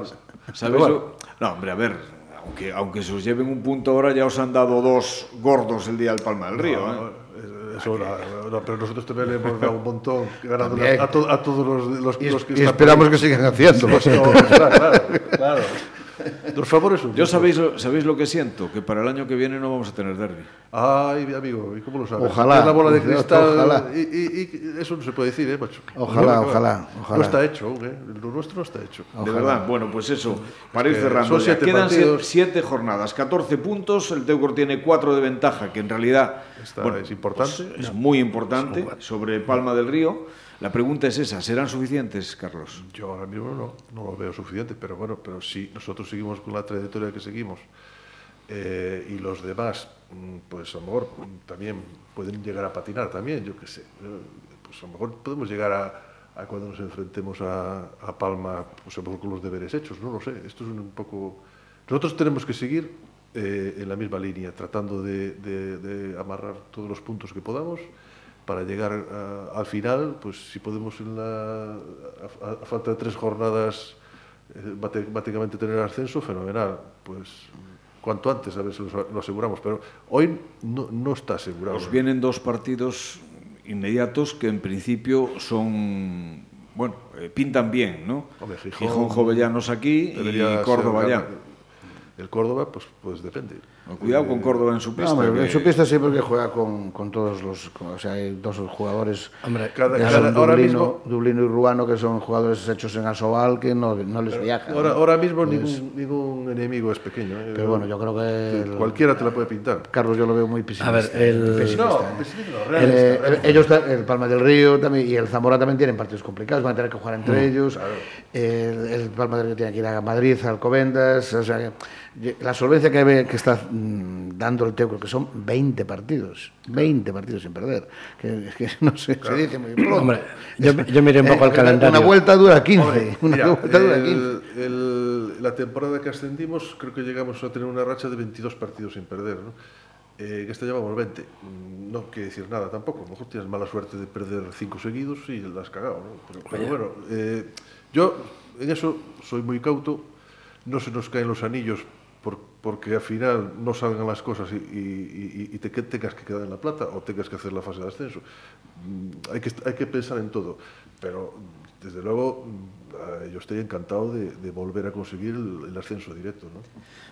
¿Sabes lo- No, hombre, a ver, aunque, aunque se os lleven un punto ahora, ya os han dado dos gordos el día del Palma del Río. ¿eh? Eso, no, no, pero nosotros también le hemos dado un montón ganando a, to- a todos los, los, Y, los que y esperamos que sigan haciéndolo. claro, claro, claro. Los favores son Yo sabéis, lo- sabéis lo que siento, que para el año que viene no vamos a tener derby. Ay, amigo, ¿y cómo lo sabes? Ojalá, Tienes la bola de cristal. ojalá. Y, y- y eso no se puede decir, ¿eh, macho? Ojalá, No, ojalá, ojalá. No está hecho, ¿eh? Lo nuestro no está hecho. De verdad, bueno, pues eso, para ir que cerrando. son ya. siete Quedan siete, partidos. siete jornadas, 14 puntos, el Teucor tiene 4 de ventaja, que en realidad Esta bueno, es importante. pues, es muy importante sobre Palma del Río. La pregunta es esa, ¿serán suficientes, Carlos? Yo ahora mismo no, no lo veo suficiente, pero bueno, pero si nosotros seguimos con la trayectoria que seguimos eh, y los demás, mm, pues a lo mejor mm, también pueden llegar a patinar también, yo qué sé. eh, Pues a lo mejor podemos llegar a, a cuando nos enfrentemos a, a Palma, pues a lo mejor con los deberes hechos, no lo sé. Esto es un poco... Nosotros tenemos que seguir eh, en la misma línea, tratando de, de- de amarrar todos los puntos que podamos para llegar a- al final, pues si podemos en la, a, falta de tres jornadas eh, bate- básicamente tener ascenso, fenomenal. Pues cuanto antes a ver si lo, aseguramos, pero hoy no, no está asegurado. Os vienen dos partidos inmediatos que en principio son, bueno, eh, pintan bien, ¿no? Hombre, Gijón- Gijón, Jovellanos aquí y Córdoba ya. El Córdoba, pues, pues depende. Cuidado con Córdoba en su pista. No, hombre, que- en su pista sí porque juega con, con todos los... con- o sea, hay dos jugadores... hombre, Cada- que cada- son ahora Dublino, mismo, Dublino y Ruano, que son jugadores hechos en Asobal, que no, no les viaja. ahora, ¿no? ahora mismo ningún, ningún enemigo es pequeño. ¿eh? Pero bueno, yo creo que... el- Cualquiera te la puede pintar. Carlos yo lo veo muy pesimista. A ver, el- pesimista, No, ¿eh? pesimista no, Eh, realista, el- ellos, el Palma del Río también, y el Zamora también tienen partidos complicados, van a tener que jugar entre ellos. El, el Palma del Río tiene que ir a Madrid, a Alcobendas. O sea, que- la solvencia que, que está mm, dando el Teucro, que son 20 partidos, 20 partidos sin perder. Que, que no sé, se dice muy pronto. Hombre, yo, yo miré un poco Eh, el calendario. Una vuelta dura 15. Hombre, una mira, vuelta dura 15. el- el- la temporada que ascendimos, creo que llegamos a tener una racha de 22 partidos sin perder. ¿no? Eh, en esta llevamos 20. Mm, No quiere decir nada tampoco. A lo mejor tienes mala suerte de perder 5 seguidos y la has cagado. ¿no? Pero, pero bueno, eh, yo en eso soy muy cauto. No se nos caen los anillos porque al final no salgan las cosas y, y- te tengas que quedar en la plata o tengas que hacer la fase de ascenso. Mm, Hay que, hay que pensar en todo. Pero desde luego. Eh, yo estoy encantado de, de volver a conseguir el, el ascenso directo, ¿no?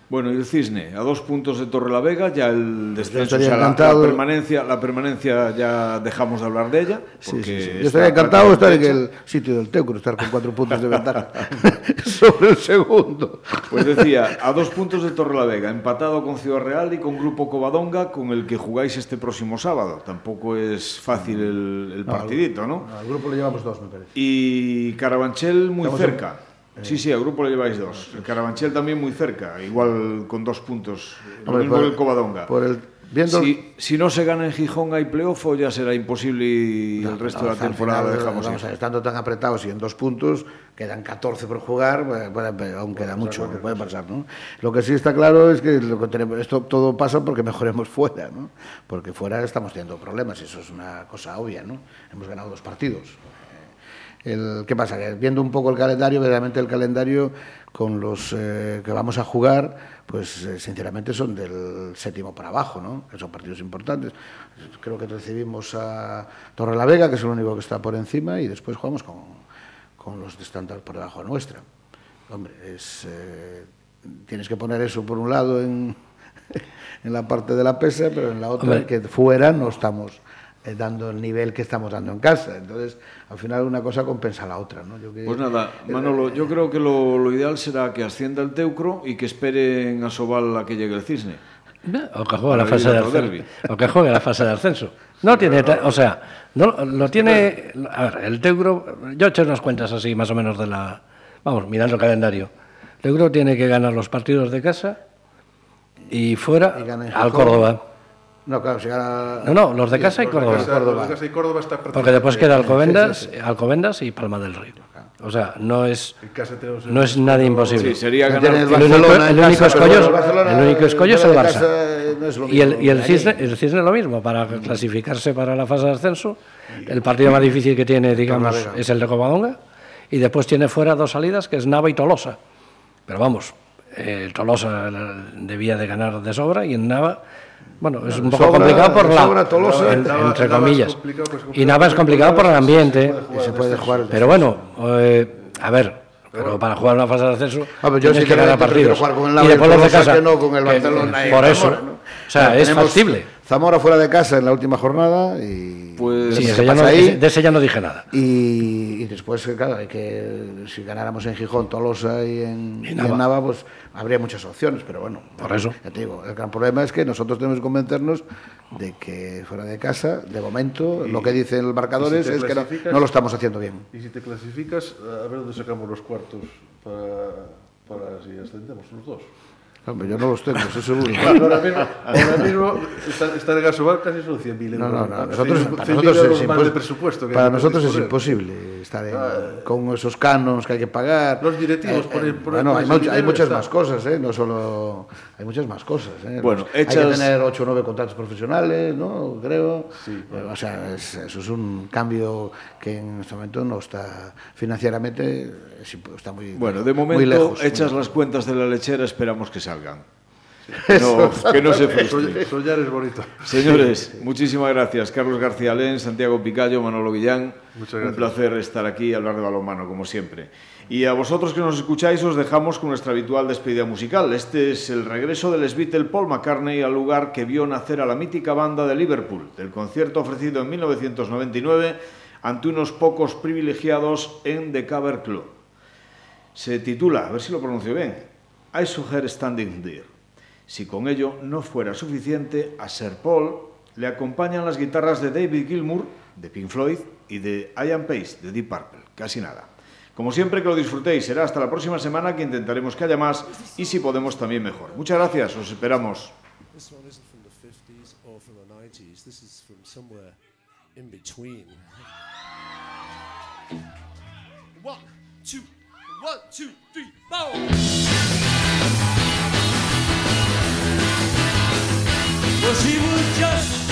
Bueno, y el Cisne, a dos puntos de Torrelavega, ya el descenso, o sea, la, la permanencia, la permanencia ya dejamos de hablar de ella. Sí, sí, sí. Yo estaría encantado de estar en el sitio del Teucro, estar con cuatro puntos de ventaja sobre el segundo. Pues decía, a dos puntos de Torrelavega, empatado con Ciudad Real y con Grupo Covadonga, con el que jugáis este próximo sábado. Tampoco es fácil el, el partidito, ¿no? Al grupo le llevamos dos, me parece. Y Carabanchel muy Estamos en- cerca. Sí, sí, al grupo le lleváis dos. El Carabanchel también muy cerca, igual con dos puntos. Lo Hombre, mismo por- que el Covadonga. Por el, viendo Si, si no se gana en Gijón hay playoff o ya será imposible y el resto de la temporada final, lo dejamos vamos estando tan apretados y en dos puntos, quedan 14 por jugar, bueno, bueno, pero aún queda mucho, puede pasar, ¿no? Lo que sí está claro es que, lo que tenemos, esto todo pasa porque mejoremos fuera, ¿no? Porque fuera estamos teniendo problemas, y eso es una cosa obvia, ¿no? Hemos ganado dos partidos. El, ¿Qué pasa? Que viendo un poco el calendario, verdaderamente el calendario con los eh, que vamos a jugar, pues eh, sinceramente son del séptimo para abajo, ¿no? Que son partidos importantes. Creo que recibimos a Torrelavega, que es el único que está por encima, y después jugamos con, con los de estándar por debajo nuestra. Hombre, es, eh, tienes que poner eso por un lado en, en la parte de la pesa, pero en la otra Hombre. que fuera no estamos eh, dando el nivel que estamos dando en casa. Entonces, al final una cosa compensa a la otra. ¿no? Yo que- Pues nada, Manolo, yo creo que lo, lo ideal será que ascienda el Teucro y que esperen a Sobal a que llegue el Cisne. O que juegue la fase de ascenso. O que juegue la fase de ascenso. No tiene, o sea, no lo tiene. A ver, el Teucro, yo he hecho unas cuentas así más o menos de la. Vamos, mirando el calendario. El Teucro tiene que ganar los partidos de casa y fuera Y al. Córdoba. No, claro, si gana... No, no, los de casa y Los de Córdoba. casa- los de casa y Córdoba está Porque después queda Alcobendas, Alcobendas y Palma del Río. O sea, no es, no es nada imposible. Sí, sería ganar. El Barcelona el único escollo, el único escollo es el Barça. casa, eh, no es lo y el, y el Cisne, el Cisne lo mismo, para clasificarse para la fase de ascenso. El partido más difícil que tiene, digamos, es el de Covadonga. Y después tiene fuera dos salidas, que es Nava y Tolosa. Pero vamos, eh, Tolosa debía de ganar de sobra y en Nava, bueno, es un poco Sobra- complicado por la, Tolosa. en- Nava- entre Nava es comillas. pues, y Nava es complicado por el Nava sí se ambiente. puede Y se puede jugar el Pero bueno, eh, a ver, pero para jugar una fase de ascenso Ah, yo tienes sí que que ganar partidos. jugar con el y después el los de casa. que no con el que- Barcelona y por el eso. ¿no? O sea, es Tenemos factible. Zamora fuera de casa en la última jornada y... Pues- Sí, ese ya no- ahí. de ese ya no dije nada. Y, y después, eh, claro, hay que, si ganáramos en Gijón, Tolosa y en, Y y en Nava. Pues habría muchas opciones, pero bueno. Por eso. Ya te digo, el gran problema es que nosotros tenemos que convencernos de que fuera de casa, de momento, Y- lo que dicen los marcadores si es que no, no lo estamos haciendo bien. Y si te clasificas, a ver dónde sacamos los cuartos para, para si ascendemos los dos. Hombre, yo no los tengo, eso seguro. ahora mismo, ahora mismo estar, estar en Gasobar casi son 100.000 euros. No, no, no. Ah, Nosotros, 100.000 para 100.000 nosotros, es, de presupuesto. que para nosotros es imposible estar en- con esos canos que hay que pagar. Los directivos Eh, ponen- eh, bueno, hay, much- hay muchas está. más cosas, ¿eh? no solo. Hay muchas más cosas. ¿eh? Bueno, Los- Hay que hechas- tener 8 o 9 contratos profesionales, ¿no? Creo. Eh, O sea, es- eso es un cambio que en este momento no está financieramente, está muy, Bueno, de muy momento, lejos. hechas las cuentas de la lechera, esperamos que salgan. Que no, que no se frustren. Soñar es bonito. Señores, muchísimas gracias. Carlos García Alén, Santiago Picayo, Manolo Guillán. Muchas Un placer estar aquí y hablar de balonmano, como siempre. Y a vosotros que nos escucháis, os dejamos con nuestra habitual despedida musical. Este es el regreso del Beatle Paul McCartney al lugar que vio nacer a la mítica banda de Liverpool, del concierto ofrecido en 1999 ante unos pocos privilegiados en The Cover Club. Se titula, a ver si lo pronuncio bien, I Saw Her Standing There. Si con ello no fuera suficiente, a Sir Paul le acompañan las guitarras de David Gilmour, de Pink Floyd, y de Ian Pace, de Deep Purple. Casi nada. Como siempre, que lo disfrutéis. Será hasta la próxima semana que intentaremos que haya más y si podemos también mejor. Muchas gracias, os esperamos. This one isn't from the 50s or from the 90s. This is from somewhere in between. One, two, one, two, three, four. Well, she was just